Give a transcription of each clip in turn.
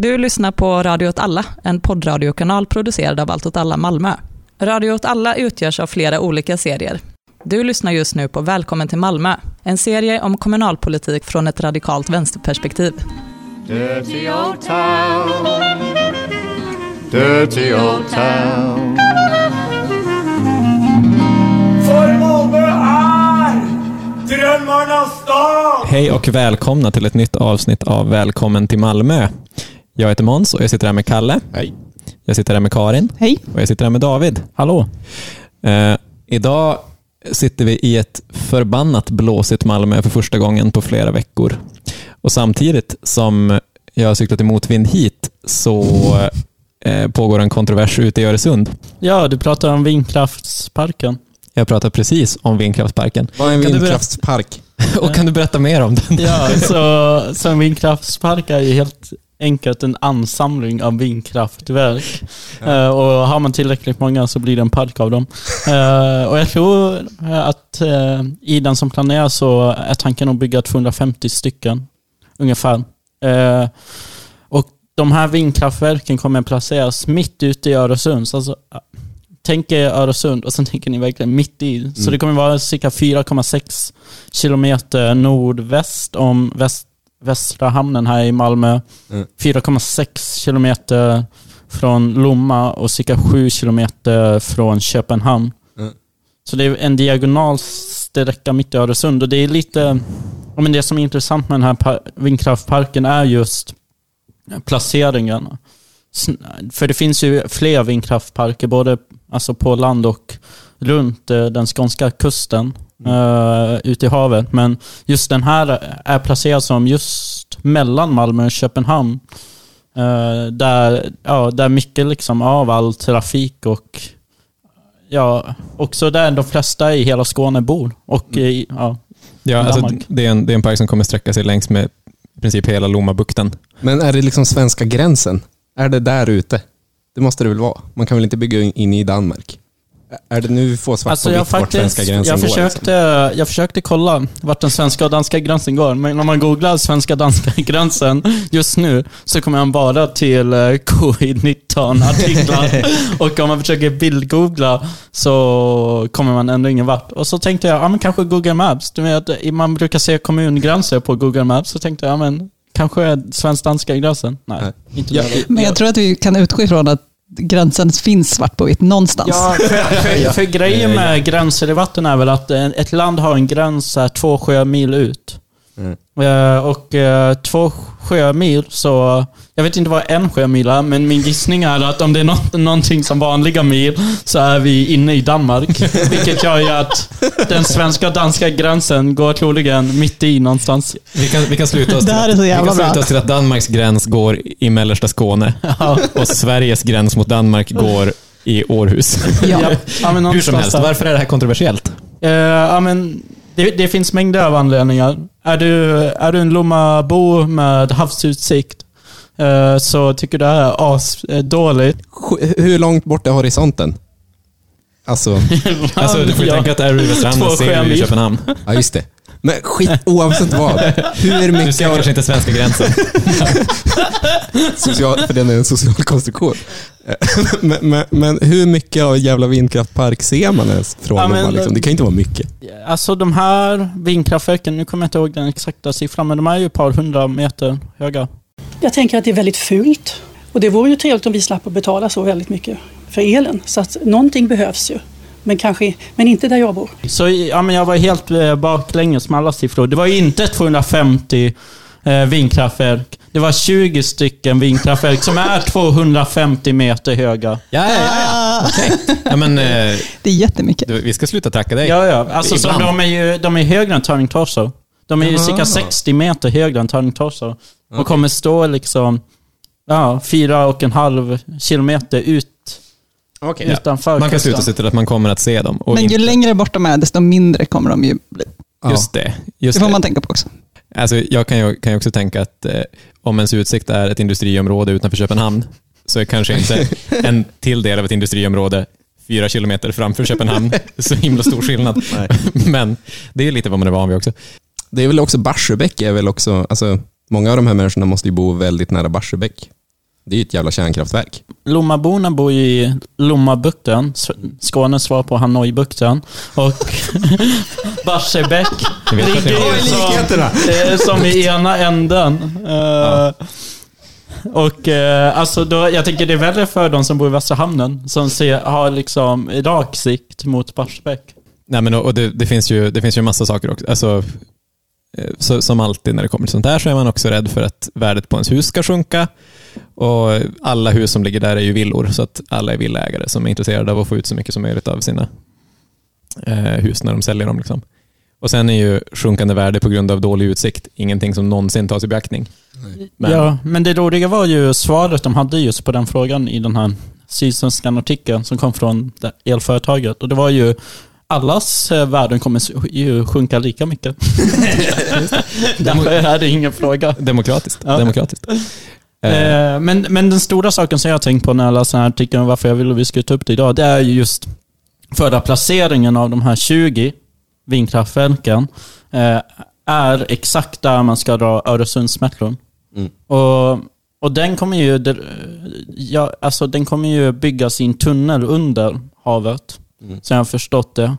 Du lyssnar på Radio åt alla, en poddradiokanal producerad av Allt åt alla Malmö. Radio åt alla utgörs av flera olika serier. Du lyssnar just nu på Välkommen till Malmö, en serie om kommunalpolitik från ett radikalt vänsterperspektiv. Dirty old town. Dirty old town. För Malmö är drömmarnas stad! Hej och välkomna till ett nytt avsnitt av Välkommen till Malmö. Jag heter Måns och jag sitter här med Kalle. Hej. Jag sitter här med Karin. Hej. Och jag sitter här med David. Hallå. Eh, idag sitter vi i ett förbannat blåsigt Malmö för första gången på flera veckor. Och samtidigt som jag har cyklat i motvind hit så eh, pågår en kontrovers ute i Öresund. Ja, du pratar om vindkraftsparken. Jag pratar precis om vindkraftsparken. Vad är en Kan du berätta- vindkraftspark? Och kan du berätta mer om den? Ja, så, så en vindkraftspark är ju helt enkelt en ansamling av vindkraftverk. Eh, och har man tillräckligt många så blir det en park av dem. Eh, och jag tror att eh, i den som planeras så är tanken att bygga 250 stycken ungefär. Och de här vindkraftverken kommer att placeras mitt ute i Öresund. Så Alltså, tänk er Öresund och sen tänker ni verkligen mitt i. Så det kommer vara cirka 4,6 kilometer nordväst om väst, Västra hamnen här i Malmö. Mm. 4,6 kilometer från Lomma och cirka 7 kilometer från Köpenhamn. Mm. Så det är en diagonal sträcka mitt i Öresund och det är lite... Men det som är intressant med den här par- vindkraftparken är just placeringen. För det finns ju fler vindkraftparker, både alltså på land och runt eh, den skånska kusten, uh, ute i havet. Men just den här är placerad som just mellan Malmö och Köpenhamn. Eh, där, ja, där mycket liksom av all trafik och ja, också där de flesta i hela Skåne bor. Och i, ja, Ja, alltså, det, är en, det är en park som kommer sträcka sig längs med i princip hela Lommabukten. Men är det liksom svenska gränsen? Är det där ute? Det måste det väl vara? Man kan väl inte bygga in i Danmark? Är det nu vi får svart Alltså på jag, vitt vart svenska gränsen jag, går? försökte, jag försökte kolla vart den svenska och danska gränsen går, men om man googlar svenska danska gränsen just nu så kommer man bara till eh, covid-19-artiklar. och om man försöker bildgoogla så kommer man ändå ingen vart. Och så tänkte jag, ja men kanske Google Maps. Du vet, man brukar se kommungränser på Google Maps, så tänkte jag, ja men kanske svensk-danska gränsen? Nej, Nej. inte Ja, där. Men jag tror att vi kan utgå ifrån att gränsen finns svart på vitt någonstans. Ja, för, för, för grejen med gränser i vatten är väl att en- ett land har en gräns två sjömil ut. Mm. Eh, Och eh, två sjömil, så... Jag vet inte vad en sjömil är, men min gissning är att om det är något, någonting som vanliga mil så är vi inne i Danmark. Vilket gör ju att den svenska och danska gränsen går troligen mitt i någonstans. Vi kan, vi kan sluta oss till, så vi kan sluta oss till att Danmarks gräns går i mellersta Skåne och Sveriges gräns mot Danmark går i Århus. Ja. Ja, ja, Hur som helst, varför är det här kontroversiellt? Eh, ja, men det, det finns mängder av anledningar. Är du, är du en Lommabo med havsutsikt så tycker du det här är asdåligt. Sj- Hur långt bort är horisonten? Alltså, Alltså, du får ju Ja. tänka att du stranden Två ser du i Köpenhamn. ja just det. Men skit oavsett vad. Hur Du mycket ser av kanske inte svenska gränsen. social, för den är en social konstruktion. men, men, men hur mycket av jävla vindkraftpark ser man ens från Ja, men- Liksom? Det kan ju inte vara mycket. Alltså de här vindkraftverken, nu kommer jag inte ihåg den exakta siffran, men de är ju ett par hundra meter höga. Jag tänker att det är väldigt fult. Och det vore ju trevligt om vi slapp att betala så väldigt mycket för elen. Så att någonting behövs ju. Men, kanske, men inte där jag bor. Så ja, men jag var helt eh, baklänges med alla siffror. Det var ju inte 250 eh, vindkraftverk. Det var 20 stycken vindkraftverk som är 250 meter höga. Ja, ja, ja. Okej. Ja, men, eh, Det är jättemycket. vi ska sluta tracka dig. Ja, ja. Alltså, så de är ju de är högre än Turning Torso. De är ju cirka 60 meter högre än Turning Torso. Och kommer stå liksom ja, fyra och en halv kilometer ut Ja. utanför Man kan sluta sig till att man kommer att se dem. Och Men ju inte- längre bort de är, desto mindre kommer de ju bli. Just det. Det Just får det. man tänka på också. Alltså, jag kan ju, kan ju också tänka att eh, om ens utsikt är ett industriområde utanför Köpenhamn, så är kanske inte en till del av ett industriområde fyra kilometer framför Köpenhamn så himla stor skillnad. Men det är lite vad man är van vid också. Det är väl också Barsebäck är väl också, alltså många av de här människorna måste ju bo väldigt nära Barsebäck. Det är ju ett jävla kärnkraftverk. Lommaborna bor ju i Lommabukten, Skånes svar på Hanoibukten. Och Barsebäck ligger ju som, som i ena änden. Eh, Och eh, alltså då, jag tänker det är värre för de som bor i Västra Hamnen, som ser, har liksom rak sikt mot Barsebäck. Nej, men och det, det, finns ju, det finns ju massa saker också. Alltså, så, som alltid när det kommer till sånt här så är man också rädd för att värdet på ens hus ska sjunka. Och alla hus som ligger där är ju villor, så att alla är villaägare som är intresserade av att få ut så mycket som möjligt av sina eh, hus när de säljer dem. Liksom. Och sen är ju sjunkande värde på grund av dålig utsikt ingenting som någonsin tas i beaktning. Men, Ja, men det roliga var ju svaret de hade just på den frågan i den här Sydsvenskan artikeln som kom från det elföretaget. Och det var ju allas eh, värden kommer ju sjunka lika mycket. Därför är det ingen fråga. Demokratiskt. Ja. demokratiskt. Eh, Men, men den stora saken som jag har tänkt på när jag läste den här artikeln varför jag ville att vi skulle ta upp det idag, det är ju just förra placeringen av de här 20 vindkraftverken eh, är exakt där man ska dra Öresundsmetron. Mm. Och, och den kommer ju ja, alltså den kommer ju byggas i en tunnel under havet. Mm. Så jag har förstått det.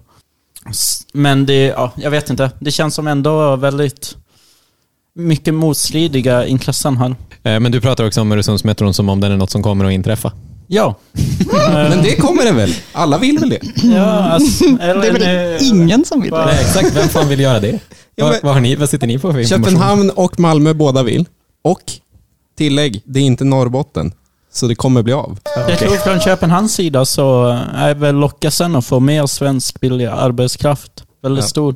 Men det, ja, jag vet inte. Det känns som ändå väldigt mycket motstridiga intressen här. eh, men du pratar också om Öresundsmetron som om den är något som kommer att inträffa. Ja. Men det kommer det väl? Alla vill väl det? ja alltså, eller, Det är väl eh, ingen som vill det. Nej, exakt. Vem fan vill göra det? Ja, vad, men- vad, har ni, vad sitter ni på för information? Köpenhamn och Malmö båda vill. Och tillägg, det är inte Norrbotten. Så det kommer bli av. Jag tror från Köpenhamns sida så är väl lockelsen att få mer svensk billig arbetskraft väldigt Ja. stor.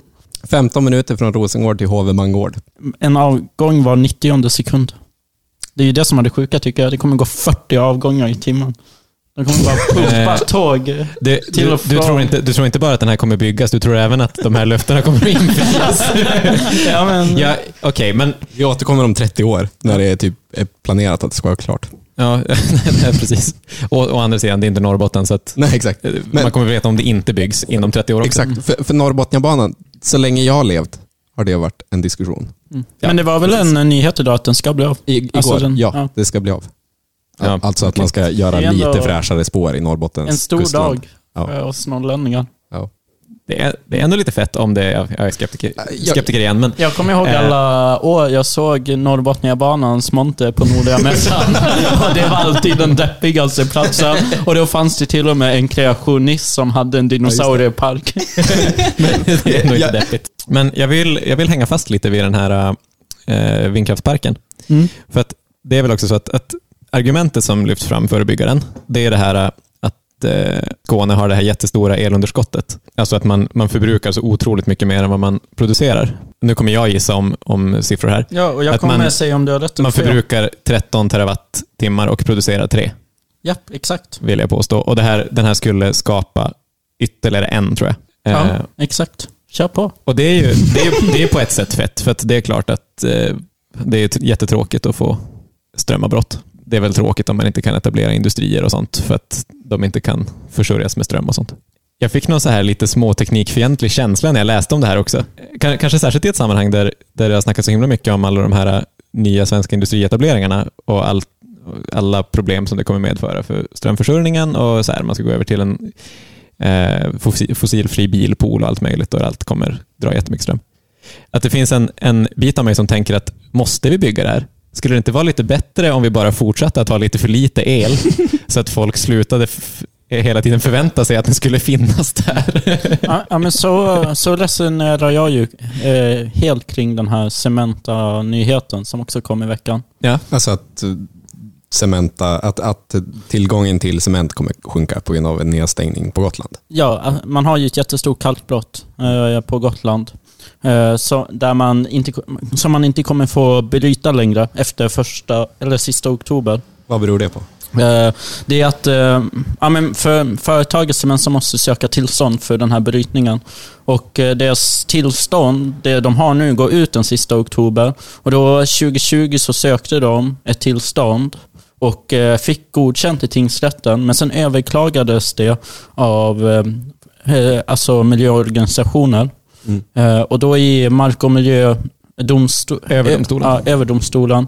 15 minuter från Rosengård till Hovemangård. En avgång var 90 sekund. Det är ju det som är det sjuka tycker jag. Det kommer gå 40 avgångar i timmen. De kommer bara pumpa Eh, tåg. Det, Till du, och du, från. tror inte, du tror inte bara att den här kommer byggas, du tror även att de här löftena kommer infrias. Ja, men, ja, Okej, men Vi återkommer om 30 år när det är, typ, är planerat att det ska vara klart. Ja, nej, precis. Och, å andra sidan, det är inte Norrbotten, så att Nej, exakt. eh, Men- man kommer veta om det inte byggs inom 30 år också. Exakt. För, för Norrbotniabanan, så länge jag har levt har det varit en diskussion. mm. men det var väl en eh, nyhet idag att den ska bli av? I, igår, Alltså den- ja, ja. det ska bli av. Ja, alltså att man ska göra ändå lite fräschare spår i Norrbottens En stor kustland. dag Ja. för oss norrlänningar. Ja. Det, är, det är ändå lite fett om det är, jag är skeptiker, jag- skeptiker igen, men Jag kommer ihåg Eh. alla år jag såg Norrbotniabanans monter på Nordliga mässan. det var alltid den deppigaste platsen. Och då fanns det till och med en kreationist som hade en dinosauriepark. det är nog inte deppigt. Men jag vill, jag vill hänga fast lite vid den här äh, vindkraftsparken. Mm. För att det är väl också så att, att argumentet som lyfts fram för att bygga den, det är det här äh, att äh, Skåne har det här jättestora elunderskottet. Alltså att man, man förbrukar så otroligt mycket mer än vad man producerar. Nu kommer jag gissa om, om siffror här. Ja, och jag Att kommer man- säga om du har rätt Man fel. förbrukar 13 terawattimmar och producerar 3, Ja, exakt. vill jag påstå. Och det här, den här skulle skapa ytterligare en, tror jag. Ja, Eh, exakt. Kör på. och det är ju det är, det är på ett sätt fett, för det är klart att eh, det är jättetråkigt att få strömavbrott. Det är väl tråkigt om man inte kan etablera industrier och sånt, för att de inte kan försörjas med ström och sånt. Jag fick någon så här lite småteknikfientlig känsla när jag läste om det här också. Kanske särskilt i ett sammanhang där, där det har snackats så himla mycket om alla de här äh, nya svenska industrietableringarna och all, alla problem som det kommer medföra för strömförsörjningen och så här, man ska gå över till en eh, fossilfri bilpool och allt möjligt och allt kommer dra jättemycket ström. Att det finns en, en bit av mig som tänker att måste vi bygga det här? Skulle det inte vara lite bättre om vi bara fortsatte att ha lite för lite el så att folk slutade hela tiden förvänta sig att den skulle finnas där? Ja, men så, så resonerar jag ju eh, helt kring den här Cementa-nyheten som också kom i veckan. ja. Alltså att eh, cementa, att, att tillgången till cement kommer sjunka på grund av en nedstängning på Gotland. Ja, man har ju ett jättestort kalkbrott eh, på Gotland. Eh, så där man inte, som man inte kommer få bryta längre efter första eller sista oktober. Vad beror det på? Eh, Det är att eh, ja, men för företaget Cement som måste söka tillstånd för den här brytningen. Och deras tillstånd, det de har nu, går ut den sista oktober. Och då 2020 så sökte de ett tillstånd och fick godkänt i tingsrätten. Men sen överklagades det av alltså miljöorganisationer. Mm. Eh, Och då i Mark och miljödomsto- Överdomstolen. Ja, överdomstolen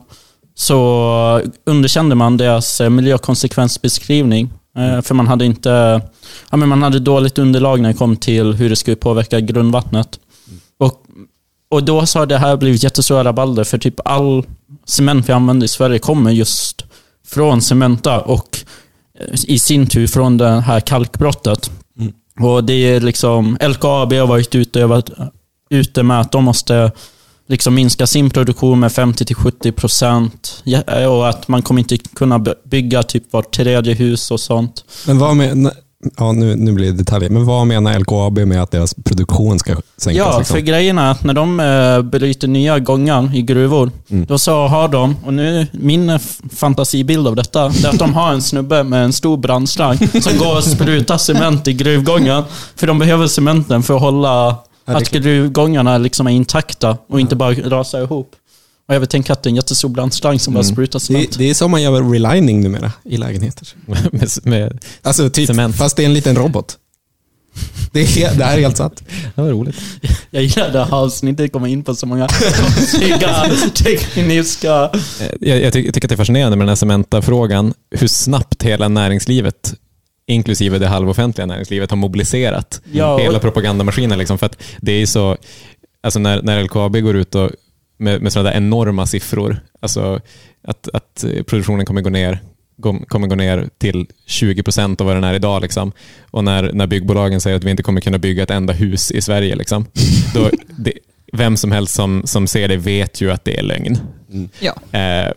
så underkände man deras eh, miljökonsekvensbeskrivning. Eh, För man hade inte ja, men man hade dåligt underlag när det kom till hur det skulle påverka grundvattnet. Och, och då så har det här blivit jättestora rabalder för typ all cement vi använder i Sverige kommer just från Cementa och i sin tur från det här kalkbrottet. Och det är liksom, LKAB har varit ute, jag varit ute med att de måste liksom minska sin produktion med 50-70 procent. Och att man kommer inte kunna bygga typ vart tredje hus och sånt. Men vad med, ja, nu, nu blir det detaljer, men vad menar LKAB med att deras produktion ska sänkas? Ja, liksom? för grejen är att när de eh, bryter nya gångar i gruvor, Mm. då så har de, och nu min eh, fantasibild av detta, det är att de har en snubbe med en stor brandslang som går och sprutar cement i gruvgången. För de behöver cementen för att hålla att gruvgångarna liksom är intakta och inte bara rasar ihop. Och jag vill tänka att det är en jättestor brandslang som bara Mm. sprutar cement. det, det är så man gör relining numera i lägenheter. med, med, Alltså typ, Cement. fast det är en liten robot. Det, är, det här är helt sant. det var roligt. Jag gillar det här avsnittet, kommer in på så många konstiga tekniska... Eh, Jag, jag tycker att det är fascinerande med den här Cementa-frågan, hur snabbt hela näringslivet, inklusive det halvoffentliga näringslivet, har mobiliserat Ja, och- hela propagandamaskinen. Liksom, för att det är så, alltså när, när LKAB går ut och, med, med sådana där enorma siffror, alltså att, att produktionen kommer gå ner kom- kommer gå ner till 20 procent av vad den är idag. Liksom. Och när, när byggbolagen säger att vi inte kommer kunna bygga ett enda hus i Sverige, liksom, då, det, vem som helst som, som ser det vet ju att det är lögn. Ja. Eh,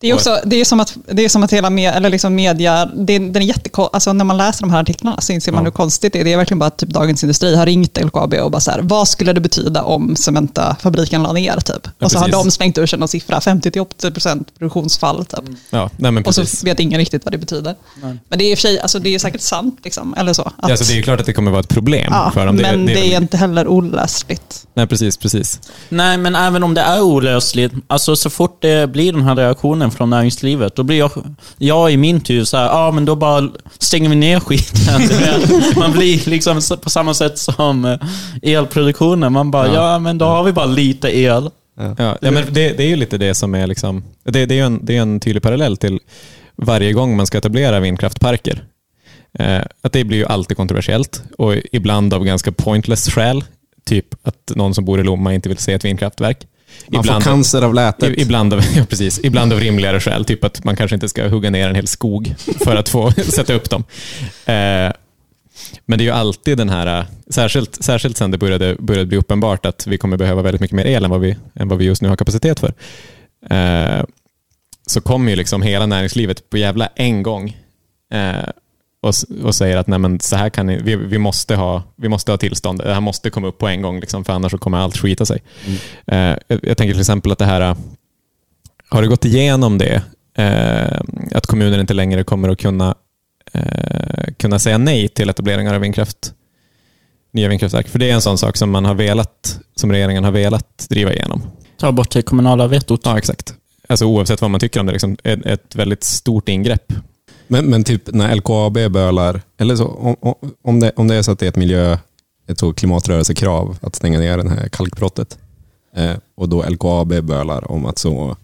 Det är, också, det är som att, det är som att hela med, eller liksom media, det, den är jätteko, alltså när man läser de här artiklarna så inser man Ja. hur konstigt det är. Det är verkligen bara att typ Dagens Industri har ringt LKAB och bara så här, vad skulle det betyda om Cementa-fabriken la ner typ? och så har de slängt ur sig någon siffra, 50-80% produktionsfall typ. ja, nej, men Och så vet ingen riktigt vad det betyder. Men det är i och för sig, alltså det är säkert sant liksom, eller så. Att, Ja, alltså det är ju klart att det kommer vara ett problem ja, för dem. men det är, väl- inte heller olösligt. Nej, precis, precis. Nej, men även om det är olösligt, alltså så fort det blir den här reaktionen från näringslivet, då blir jag, jag i min tur så här, ja ah, men då bara stänger vi ner skiten. Man blir liksom på samma sätt som eh, elproduktionen, man bara, ja, men då har vi bara lite el. Ja, ja, men det, det är ju lite det som är liksom, det, det är en, det är en tydlig parallell till varje gång man ska etablera vindkraftparker. Eh, att det blir ju alltid kontroversiellt och ibland av ganska pointless skäl. Typ att någon som bor i Lomma inte vill se ett vindkraftverk. Man får cancer av lätet. Ibland av, ja, precis, ibland av rimligare skäl, typ att man kanske inte ska hugga ner en hel skog för att få sätta upp dem. Eh, men det är ju alltid den här, eh, särskilt, särskilt sen det började, började bli uppenbart att vi kommer behöva väldigt mycket mer el än vad vi, än vad vi just nu har kapacitet för. Eh, så kommer ju liksom hela näringslivet på jävla en gång eh, och, och säger att Nej, men så här kan ni, vi, vi, måste ha, vi måste ha tillstånd. Det här måste komma upp på en gång, liksom, för annars så kommer allt skita sig. Eh, jag, jag tänker till exempel att det här, eh, har det gått igenom det, eh, att kommuner inte längre kommer att kunna, eh, kunna säga nej till etableringar av vindkraft, nya vindkraftverk? För det är en sån sak som man har velat, som regeringen har velat driva igenom. Ta bort det kommunala vetot. Ja, exakt. Alltså oavsett vad man tycker om det, liksom, ett, ett väldigt stort ingrepp. Men, men typ när LKAB bölar, eller så, om, om- det, om det är så att det är ett miljö, ett så klimatrörelsekrav att stänga ner det här kalkbrottet eh, och då LKAB bölar om att så,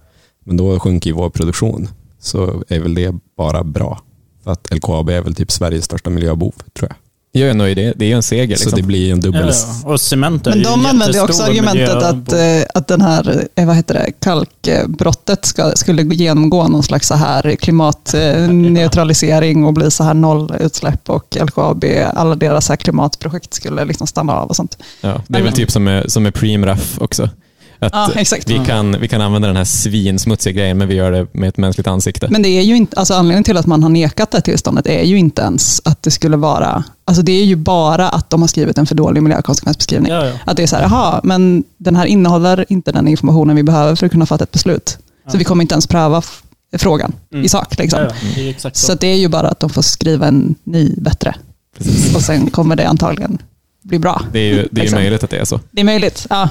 men då sjunker ju vår produktion, så är väl det bara bra. För att LKAB är väl typ Sveriges största miljöbov, tror jag. Jag är nöjd, det, det är ju en seger. Så Liksom. det blir en dubbel... Ja, och cement är Men de använder också argumentet att, miljö- eh, att den här, eh, vad heter det, kalkbrottet ska, skulle genomgå någon slags så här klimatneutralisering och bli så här nollutsläpp och LKAB, alla deras så här klimatprojekt skulle liksom stanna av och sånt. Ja, det är väl typ som med, som med Preemraff också. Att Ja, exakt. vi, kan, vi kan använda den här svinsmutsiga grejen, men vi gör det med ett mänskligt ansikte. Men det är ju inte, alltså anledningen till att man har nekat det här tillståndet är ju inte ens att det skulle vara, alltså det är ju bara att de har skrivit en för dålig miljökonsekvensbeskrivning. Ja, ja. Att det är så här, jaha, men den här innehåller inte den informationen vi behöver för att kunna fatta ett beslut. Så vi kommer inte ens pröva frågan i sak. Liksom. Ja, ja, det så. Så det är ju bara att de får skriva en ny bättre. Och sen kommer det antagligen bli bra. Det är ju, det är Liksom. möjligt att det är så. Det är möjligt. Ja.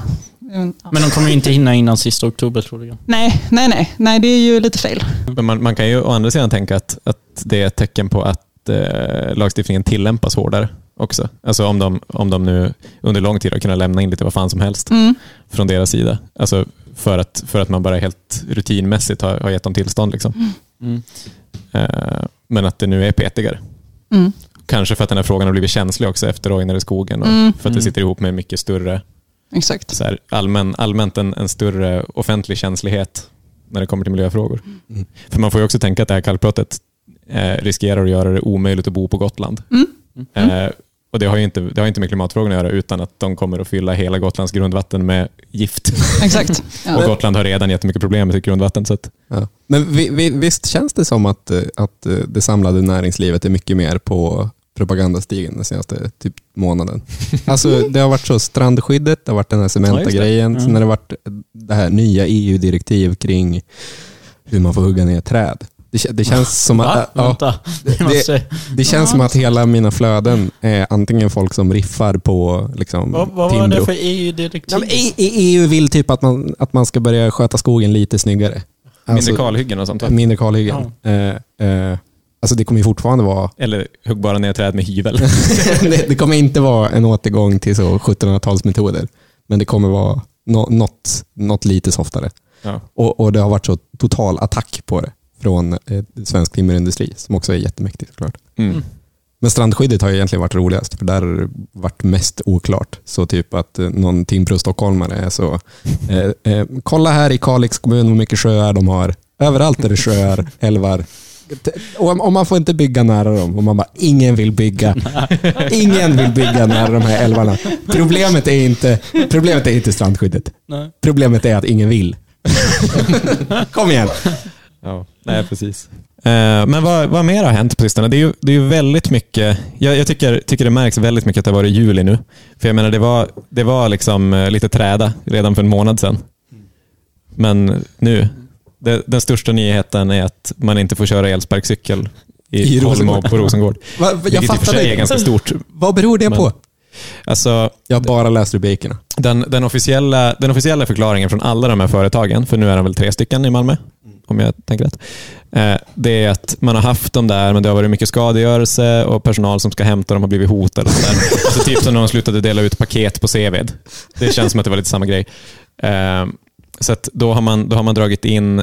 Mm, ja. Men de kommer ju inte hinna innan sista oktober troligen. Nej, nej, nej, nej, det är ju lite fel. Men man, man kan ju å andra sidan tänka att, att det är ett tecken på att eh, lagstiftningen tillämpas hårdare också. Alltså om de, om de nu under lång tid har kunnat lämna in lite vad fan som helst Mm. från deras sida. Alltså, för att, för att man bara helt rutinmässigt har, har gett dem tillstånd. Liksom. Mm. Eh, men att det nu är petigare. Mm. Kanske för att den här frågan har blivit känslig också efter Ojnar i skogen och Mm. för att det sitter ihop med mycket större, Exakt. så här, allmän, allmänt en, en större offentlig känslighet när det kommer till miljöfrågor. Mm. För man får ju också tänka att det här kallbrottet eh, riskerar att göra det omöjligt att bo på Gotland. Mm. Eh, och det har, ju inte, det har inte med klimatfrågorna att göra utan att de kommer att fylla hela Gotlands grundvatten med gift. Exakt. Och Ja. Gotland har redan jättemycket problem med sitt grundvatten. Så att, Ja. Men vi, vi, visst känns det som att, eh, att eh, det samlade näringslivet är mycket mer på propagandastigen den senaste typ månaden. Alltså det har varit så strandskyddet, det har varit den här Ja, Cementa-grejen, det. sen har det varit det här nya EU-direktiv kring hur man får hugga ner träd. Det, det känns som att, ja, det- Det, det känns som att hela mina flöden är antingen folk som riffar på liksom, vad, vad var det för EU-direktiv? Ja, men E- E- EU vill typ att man, att man ska börja sköta skogen lite snyggare. Alltså, mindre kalhyggen och sånt. Mindre kalhyggen. Eh, eh, alltså det kommer ju fortfarande vara... Eller hugg bara ner träd med hyvel. det, det kommer inte vara en återgång till så 1700-talsmetoder. Men det kommer vara nå, något, något lite softare. Ja. Och, och det har varit så total attack på det från eh, svensk timmerindustri, som också är jättemäktigt såklart. Mm. Men strandskyddet har ju egentligen varit roligast, för där har det varit mest oklart. Så typ att eh, någon Timbro-stockholmare är så, eh, eh, kolla här i Kalix kommun hur mycket sjöar de har. Överallt är det sjöar, älvar. Och man får inte bygga nära dem. Och man bara, ingen vill bygga. Ingen vill bygga nära de här älvarna. Problemet är inte, problemet är inte strandskyddet. Nej. Problemet är att ingen vill. Kom igen. Ja, nej precis. Eh, men vad, vad mer har hänt på sistone? Det är ju, det är ju väldigt mycket, jag, jag tycker, tycker det märks väldigt mycket att det har varit juli nu. För jag menar, det var, det var liksom eh, lite träda redan för en månad sedan. Men nu, det, den största nyheten är att man inte får köra elsparkcykel i, I Rosengård. på Rosengård. Va, va, jag fattar sig är det. ganska stort. Vad beror det Men- på? Alltså, Jag har bara läst rubrikerna. den, den, officiella, den officiella förklaringen från alla de här företagen, för nu är de väl tre stycken i Malmö, om jag tänker rätt. Eh, det är att man har haft dem där, men det har varit mycket skadegörelse och personal som ska hämta dem har blivit hotade. Och så alltså typ som när de slutade dela ut paket på Seved. Det känns som att det var lite samma grej. Eh, så att då, har man, då har man dragit in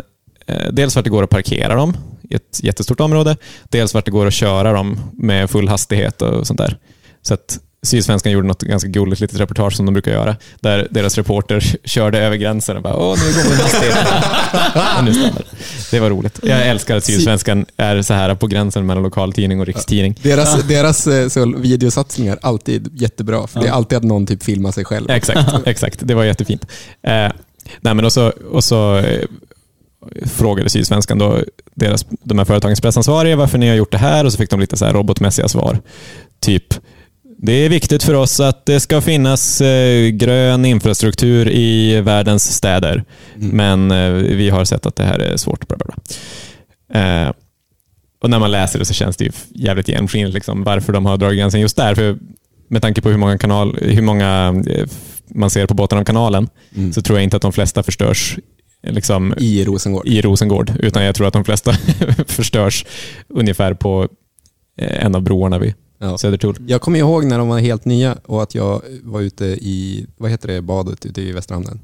eh, dels vart det går att parkera dem i ett jättestort område, dels vart det går att köra dem med full hastighet och sånt där. Så att Sydsvenskan gjorde något ganska gulligt litet reportage som de brukar göra, där deras reporter körde över gränsen och bara åh, nu går vi hastighet. Och nu stannar det. Var roligt. Jag älskar att Sydsvenskan är så här på gränsen mellan lokaltidning och rikstidning. Deras, deras eh, så, videosatsningar alltid jättebra, för det är alltid att någon typ filmar sig själv. Exakt, exakt. Det var jättefint. Nej, men och så, och så eh, frågade Sydsvenskan då deras, de här företagens pressansvariga varför ni har gjort det här och så fick de lite så här robotmässiga svar. Typ, det är viktigt för oss att det ska finnas eh, grön infrastruktur i världens städer, men eh, vi har sett att det här är svårt. Bla bla bla. Eh, och när man läser det så känns det ju jävligt genomskinligt liksom, varför de har dragit gränsen just där. För med tanke på hur många, kanal, hur många man ser på botten av kanalen Mm. så tror jag inte att de flesta förstörs liksom, I Rosengård. i Rosengård, utan jag tror att de flesta förstörs ungefär på eh, en av broarna vid Ja. Södertull. Jag kommer ihåg när de var helt nya och att jag var ute i, vad heter det, badet ute i Västra hamnen?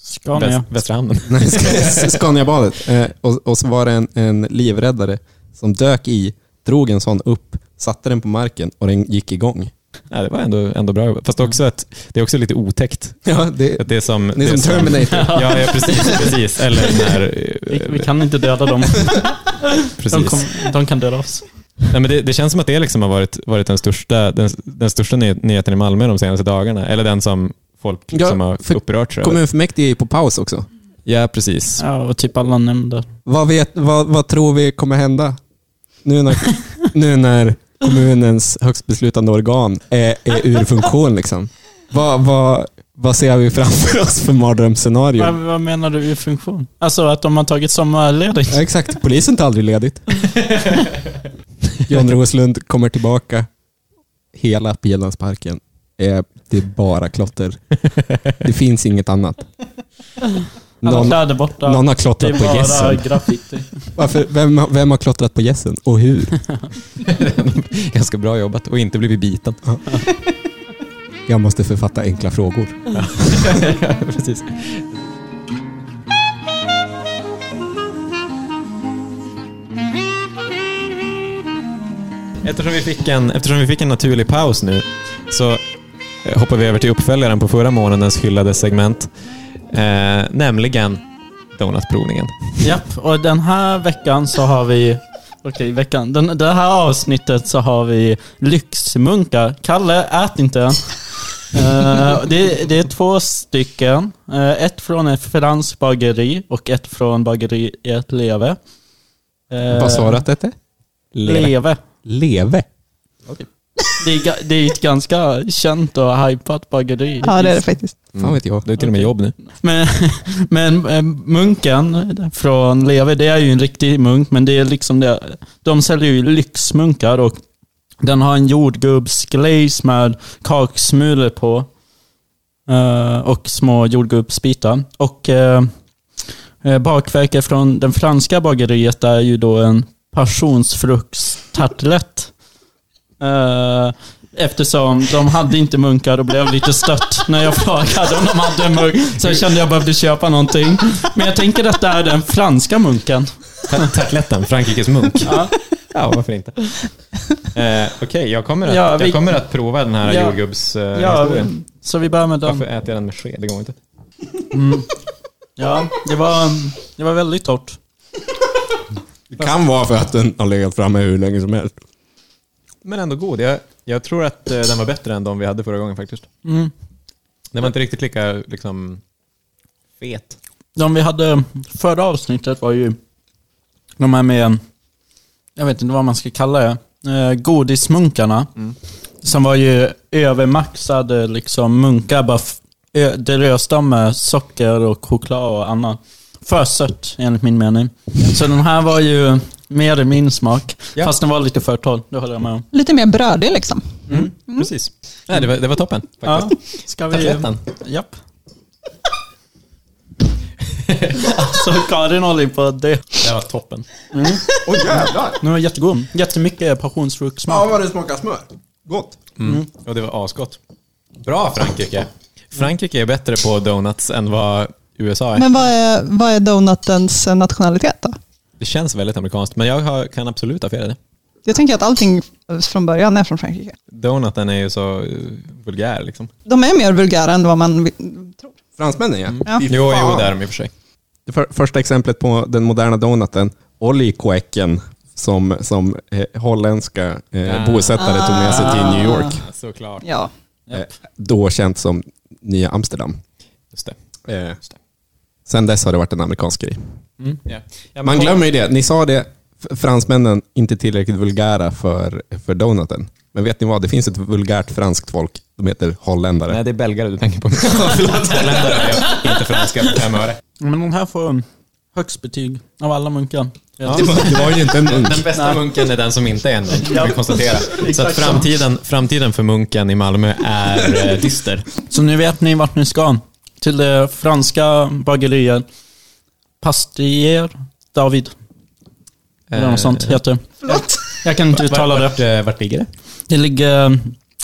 Scania. Väst, Västra hamnen. Scaniabadet. Eh, och, och så var det en, en livräddare som dök i, drog en sån upp, satte den på marken och den gick igång. Ja, det var ändå, ändå bra jobbat. Fast också att det är också lite otäckt. Ja, det, Att det är som, det är som Terminator. Ja, ja precis, precis. Eller när... Vi, vi kan inte döda dem. precis. De, kom, de kan döda oss. Nej, men det, det känns som att det liksom har varit, varit den största, den, den största ny, nyheten i Malmö de senaste dagarna. Eller den som folk Ja, liksom har för upprörts över. Kommunfullmäktige är ju på paus också. Ja, precis. Ja, och typ alla nämnder. Vad, vet, vad, vad tror vi kommer hända? Nu när, nu när kommunens högst beslutande organ är, är ur funktion. Liksom. Vad, vad, vad ser vi framför oss för mardrömsscenario? Vad, vad menar du i funktion? Alltså att de har tagit sommarledigt? Ja, exakt, polisen tar aldrig ledigt. John Roslund kommer tillbaka. Hela Pilansparken är, det är bara klotter. Det finns inget annat. Alla någon, kläder borta. Någon har klottrat på gässen. vem, vem har klottrat på gässen och hur? Ganska bra jobbat och inte blivit biten. Jag måste författa enkla frågor. Precis. Eftersom vi, fick en, eftersom vi fick en naturlig paus nu så hoppar vi över till uppföljaren på förra månadens hyllade segment. Eh, nämligen Donutprovningen. Japp, och den här veckan så har vi... Okej, veckan. Den, det här avsnittet så har vi lyxmunkar. Kalle, ät inte än. Eh, det, det är två stycken. Eh, ett från ett franskt bageri och ett från bageriet Leve. Uh, Vad sa du att det hette? Leve. Leve. Det är, det är ett ganska känt och hypat bageri. Ja, det är det faktiskt. Fan vet jag. Du har till och med jobb nu. Men, men eh, munken från Leve, det är ju en riktig munk, men det är liksom det. De säljer ju lyxmunkar och den har en jordgubbsglaze med kaksmulor på. eh, och små jordgubbsbitar. Och uh, bakverket från den franska bageriet är ju då en passionsfruktstartlett. Eh, Eftersom de hade inte munkar och blev lite stött när jag frågade om de hade en munk. Så jag kände att jag behövde köpa någonting. Men jag tänker att det är den franska munken. Tartletten, Frankrikes munk. Ja. Ja, varför inte? Eh, Okej, jag, kommer att, Ja, vi- jag kommer att prova den här Ja. jordgubbshistorien. Ja, historien. så vi börjar med den. Varför äter jag den med sked? Det går inte. Ja, det var, det var väldigt torrt. Det kan vara för att den har legat framme hur länge som helst. Men ändå god. Jag, jag tror att eh, den var bättre än de vi hade förra gången faktiskt. Mm. Den var inte riktigt lika liksom, fet. De vi hade förra avsnittet var ju de här med, jag vet inte vad man ska kalla det, eh, godismunkarna. Som var ju övermaxade liksom munkar, bara det rösta med socker och choklad och annat. För sött enligt min mening. Så den här var ju mer i min smak. Ja. Fast den var lite för torr, det håller jag med om. Lite mer brödig liksom. Precis. Nej, det, var, det var toppen Ja, faktiskt. ska vi... Japp. alltså Karin håller på dö. Det var toppen. Åh jävlar! Den var jättegod. Jättemycket passionsfruktsmak. Ja, vad det smakar smör. Gott. Mm. Och det var asgott. Bra Frankrike. Frankrike är bättre på donuts än vad USA är. Men vad är, vad är donutens nationalitet då? Det känns väldigt amerikanskt, men jag har, kan absolut ha fel i det. Jag tänker att allting från början är från Frankrike. Donuten är ju så eh, vulgär liksom. De är mer vulgära än vad man tror. Fransmännen ja. Ja. Fy Jo, jo, det är de i och för sig. Det för, första exemplet på den moderna donuten, Ollikoeken, som, som eh, holländska eh, Ah. bosättare tog med sig till New York. Såklart. Ja. Eh, då känt som Nya Amsterdam. Just det. Eh, sen dess har det varit en amerikansk grej. Mm. Ja. Ja, Man glömmer ju det. Ni sa det, fransmännen inte tillräckligt vulgära för, för donuten. Men vet ni vad? Det finns ett vulgärt franskt folk. De heter holländare. Nej, det är belgare du tänker på. Holländare är inte franska på fem öre. Men den här får högst betyg av alla munkar. Ja. Det, var, det var ju inte en munk. Den bästa munken är den som inte är en munk, kan vi konstatera. Så att framtiden, framtiden för munken i Malmö är eh, dyster. Så nu vet ni vart ni ska. Till det franska bageriet Pastier David. Eller något sånt heter det. Förlåt. Jag kan inte uttala det. Vart, eh, vart ligger det? Det ligger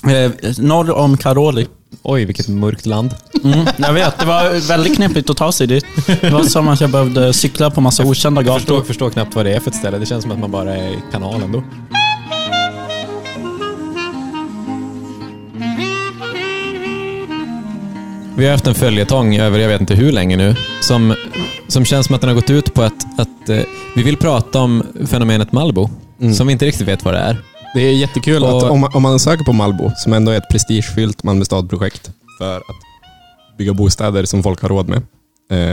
eh, norr om Karoli. Oj, vilket mörkt land. Mm, jag vet, det var väldigt knepigt att ta sig dit. Det var som att jag behövde cykla på massa okända Jag förstår, gator. förstår knappt vad det är för ett ställe. Det känns som att man bara är i kanalen då. Vi har haft en följetong över jag vet inte hur länge nu, som, som känns som att den har gått ut på att, att eh, vi vill prata om fenomenet Malbo, Mm. som vi inte riktigt vet vad det är. Det är jättekul Och- att om, man- om man söker på Malbo, som ändå är ett prestigefyllt Malmö stad-projekt för att bygga bostäder som folk har råd med,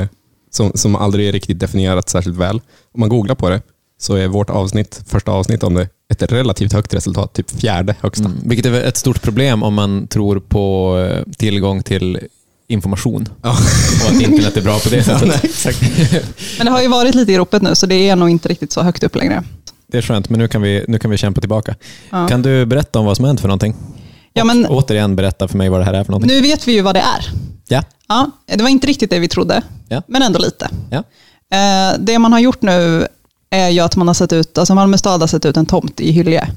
eh, som, som aldrig är riktigt definierat särskilt väl. Om man googlar på det så är vårt avsnitt, första avsnitt om det, ett relativt högt resultat, typ fjärde högsta. Mm. Vilket är ett stort problem om man tror på eh, tillgång till information. Ja. Och att internet är bra på det sättet. Men det har ju varit lite i ropet nu, så det är nog inte riktigt så högt upp längre. Det är skönt, men nu kan vi, nu kan vi kämpa tillbaka. Ja. Kan du berätta om vad som hänt för någonting? Ja, men Återigen berätta för mig vad det här är för någonting. nu vet vi ju vad det är. Ja. Ja, det var inte riktigt det vi trodde, Ja. men ändå lite. Ja. Eh, det man har gjort nu är ju att man har sett ut, alltså Malmö stad har sett ut en tomt i Hyllie.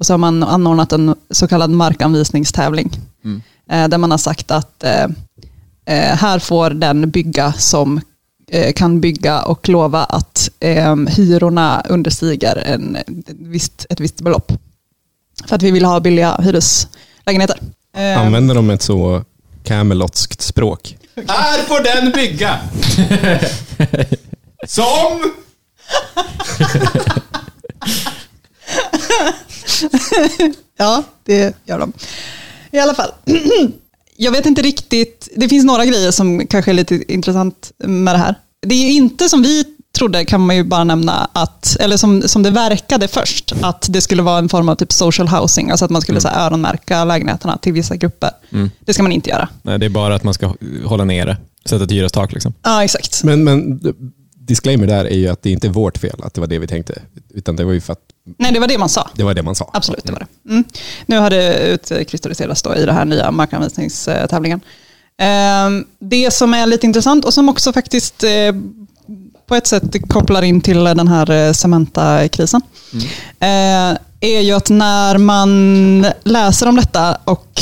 Och så har man anordnat en så kallad markanvisningstävling. Mm. Eh, där man har sagt att eh, här får den bygga som eh, kan bygga och lova att eh, hyrorna understiger en, ett, visst, ett visst belopp. För att vi vill ha billiga hyreslägenheter. Eh, Använder de ett så camelotskt språk? Här får den bygga! Som? Ja, det gör de. I alla fall. Jag vet inte riktigt, det finns några grejer som kanske är lite intressant med det här. Det är ju inte som vi trodde, kan man ju bara nämna, att, eller som, som det verkade först, att det skulle vara en form av typ social housing, alltså att man skulle så här, öronmärka lägenheterna till vissa grupper. Det ska man inte göra. Nej, det är bara att man ska hålla nere, sätta ett hyrestak liksom. Ja, exakt. Men, men disclaimer där är ju att det inte är vårt fel att det var det vi tänkte. Utan det var ju för att Nej, det var det man sa. det var det man sa. Absolut, det var det. Mm. Nu har det utkristalliserats då i den här nya markanvisningstävlingen. Ehm, Det som är lite intressant och som också faktiskt eh, på ett sätt kopplar in till den här eh, Cementa-krisen, eh, är ju att när man läser om detta och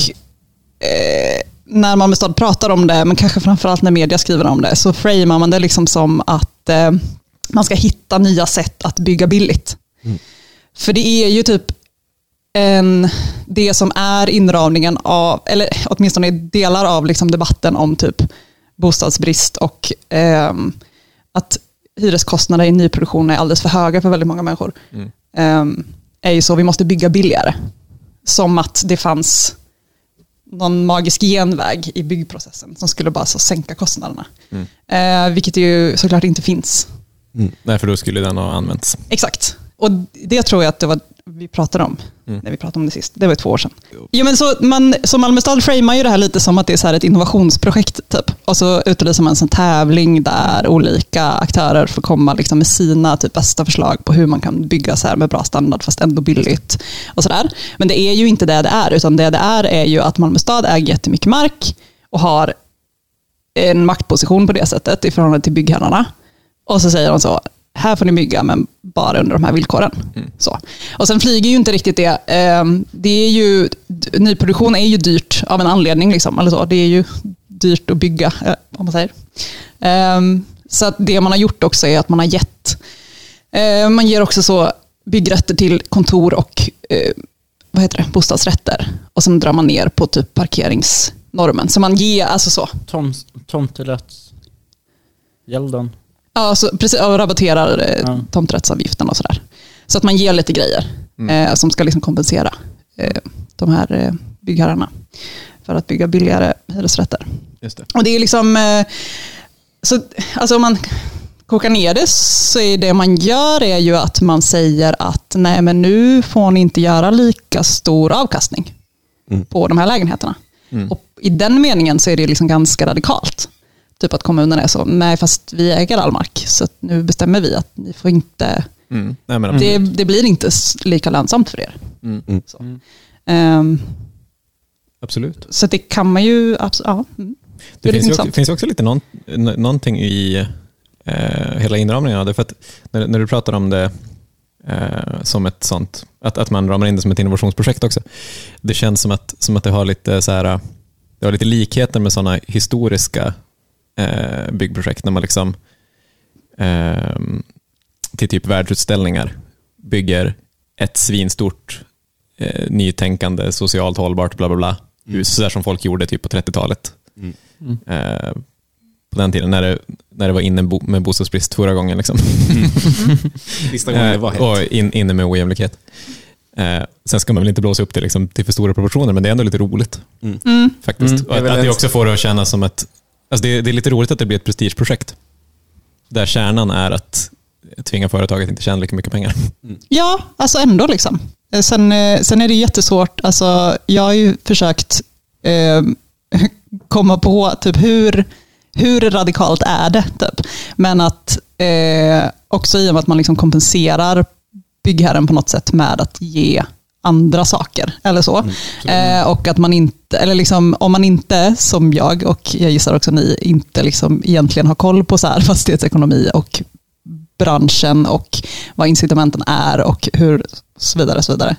när Malmö stad pratar om det, men kanske framförallt när media skriver om det, så framar man det liksom som att eh, man ska hitta nya sätt att bygga billigt. För det är ju typ en, det som är inramningen av, eller åtminstone delar av liksom debatten om typ bostadsbrist och ehm, att hyreskostnader i nyproduktion är alldeles för höga för väldigt många människor. Ehm, är ju så, vi måste bygga billigare. Som att det fanns någon magisk genväg i byggprocessen som skulle bara så sänka kostnaderna. Eh, vilket ju såklart inte finns. Nej, för då skulle den ha använts. Exakt. Och det tror jag att det var vi pratade om när vi pratade om det sist. Det var två år sedan. Jo, men så man, som Malmö stad framar ju det här lite som att det är så ett innovationsprojekt. Typ. Och så utlyser man en sån tävling där olika aktörer får komma liksom med sina typ bästa förslag på hur man kan bygga så här med bra standard fast ändå billigt. Och så där. Men det är ju inte det det är, utan det det är är ju att Malmö stad äger jättemycket mark och har en maktposition på det sättet i förhållande till byggherrarna. Och så säger de så, här får ni bygga men bara under de här villkoren. Så. Och sen flyger ju inte riktigt det. Ehm, det är ju, nyproduktion är ju dyrt av en anledning. Liksom, eller så. Det är ju dyrt att bygga, eh, om man säger. Ehm, så att det man har gjort också är att man har gett, eh, man ger också så byggrätter till kontor och eh, vad heter det, bostadsrätter. Och sen drar man ner på typ parkeringsnormen. Så man ger, alltså så, Tom, tomterättsgälden. Ja, så precis, och rabatterar eh, Ja. tomträttsavgiften och sådär. Så att man ger lite grejer eh, som ska liksom kompensera eh, de här eh, byggherrarna för att bygga billigare hyresrätter. Just det. Och det är liksom, eh, så, alltså om man kokar ner det så är det man gör är ju att man säger att nej men nu får ni inte göra lika stor avkastning på de här lägenheterna. Och I den meningen så är det liksom ganska radikalt. Typ att kommunen är så, nej fast vi äger all mark så att nu bestämmer vi att ni får inte, Mm. Nej, men, det, det blir inte lika lönsamt för er. Mm. Så. Ehm, Absolut. så det kan man ju, abs- ja. mm. Det, är finns, ju också, finns också lite någon, någonting i eh, hela inramningen av det. För att när, när du pratar om det eh, som ett sånt, att, att man ramar in det som ett innovationsprojekt också. Det känns som att, som att det har lite så här, det har lite likheter med sådana historiska eh, byggprojekt när man liksom eh, till typ världsutställningar bygger ett svinstort eh, nytänkande, socialt hållbart, bla bla bla, hus, sådär som folk gjorde typ på 30-talet. Eh, på den tiden när det, när det var inne bo, med bostadsbrist förra gången. Liksom. Sista gången det var Eh, och in, inne med ojämlikhet. Eh, sen ska man väl inte blåsa upp det liksom, till för stora proportioner, men det är ändå lite roligt. Mm. Faktiskt. Mm. Och att, Det är väl att det också får det att kännas som ett... Alltså det, det är lite roligt att det blir ett prestigeprojekt. Där kärnan är att tvinga företaget att inte tjäna lika mycket pengar. Ja, alltså ändå liksom. Eh, Sen, eh, sen är det jättesvårt, alltså, jag har ju försökt eh, komma på typ hur, hur radikalt är det? Typ. Men att eh, också i och med att man liksom kompenserar byggherren på något sätt med att ge andra saker. Eller så. eh, och att man inte, eller liksom, om man inte, som jag och jag gissar också ni, inte liksom egentligen har koll på så här fastighetsekonomi och branschen och vad incitamenten är och hur så vidare, så vidare.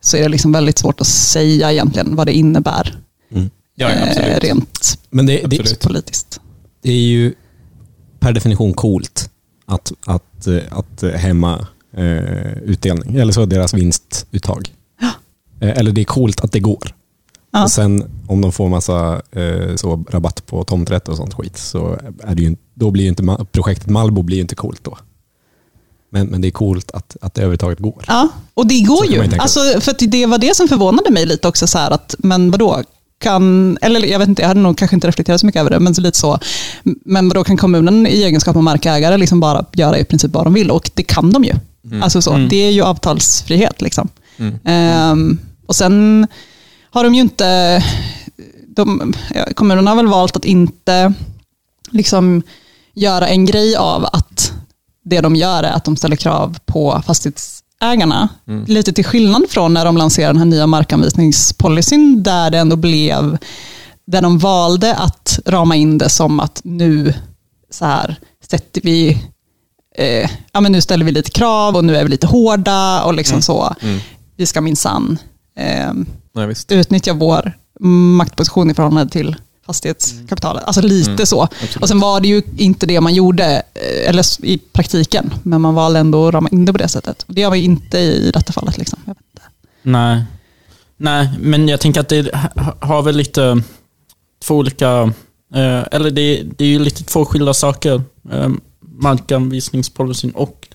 Så är det liksom väldigt svårt att säga egentligen vad det innebär Ja, eh, rent Men det, det, Absolut. politiskt. det är ju per definition coolt att, att, eh, att hämma eh, utdelning, eller så deras vinstuttag. Eh, Eller det är coolt att det går. Ja. Och sen om de får massa eh, så, rabatt på tomträtt och sånt skit, så är det ju, inte- då blir ju inte projektet Malbo blir ju inte coolt då. Men, men det är coolt att, att det överhuvudtaget går. Ja, och det går ju. Alltså, för att det var det som förvånade mig lite också. Så här att, men vadå, kan, eller jag vet inte, jag hade nog kanske inte reflekterat så mycket över det, men så lite så. Men vadå, kan kommunen i egenskap av markägare liksom bara göra i princip vad de vill? Och det kan de ju. Alltså så, Mm. Det är ju avtalsfrihet. Liksom. Mm. Ehm, och sen har de ju inte, de, kommunerna har väl valt att inte liksom göra en grej av att det de gör är att de ställer krav på fastighetsägarna. Lite till skillnad från när de lanserade den här nya markanvisningspolicyn där det ändå blev, där de valde att rama in det som att nu så här sätter vi, eh, ja men nu ställer vi lite krav och nu är vi lite hårda och liksom så. Vi ska minsann eh, Nej, visst. utnyttja vår maktposition i förhållande till fastighetskapitalet. Alltså lite så. Och sen var det ju inte det man gjorde, eh, eller i praktiken, men man valde ändå att rama in det på det sättet. Det gör man inte i detta fallet. Liksom. Jag vet inte. Nej. Nej, men jag tänker att det ha- har väl lite två olika, eh, eller det, det är ju lite två skilda saker. Eh, markanvisningspolicyn och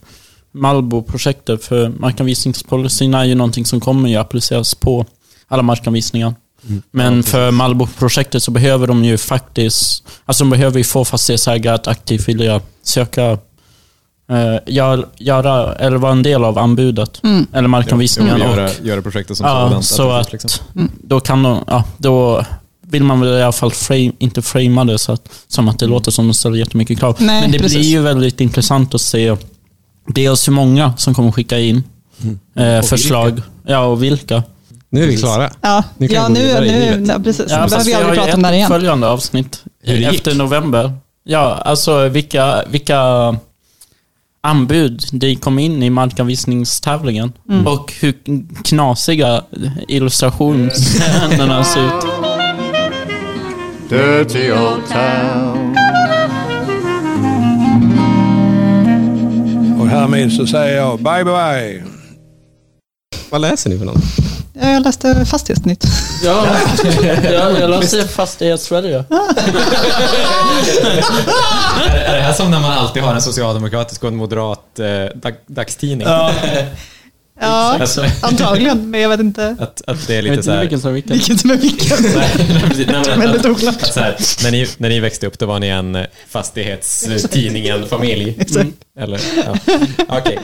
Malbo-projektet. För markanvisningspolicyn är ju någonting som kommer ju appliceras på alla markanvisningar. Men för Malbo-projektet så behöver de ju faktiskt, alltså de behöver ju få fastighetsägare att aktivt vilja söka, eh, gör, göra, eller vara en del av anbudet. Mm. Eller markanvisningen. Ja, och, göra, göra projektet som ja, sådant. så att, att liksom. då kan de, ja, då vill man väl i alla fall frame, inte framea det så att, som att det låter som de ställer jättemycket krav. Nej, Men det precis. blir ju väldigt intressant att se dels hur många som kommer skicka in eh, förslag. Ja, och vilka. Nu är vi klara. Ja, Nu kan ja nu, nu, nej, precis. Ja, nu behöver vi aldrig prata om det här ett igen. följande avsnitt Hur det gick? efter november. Ja, alltså vilka, vilka anbud det kom in i markanvisningstävlingen. Mm. Och hur knasiga illustrationerna ser ut. Dirty old town. Härmed så säger jag bye bye. Vad läser ni för något? Ja, Jag läste Fastighetsnytt. Ja, jag, jag läste Fastighetssverige. Är, är det här som när man alltid har en socialdemokratisk och en moderat eh, dag, dagstidning? Ja, Alltså, antagligen, men jag vet inte att, att det är Jag lite vet så inte här... vilken som är vilken. vilken som är vilken. Väldigt oklart. så när, ni, när ni växte upp, då var ni en eh, fastighetstidningen-familj. Eller, ja. Okej.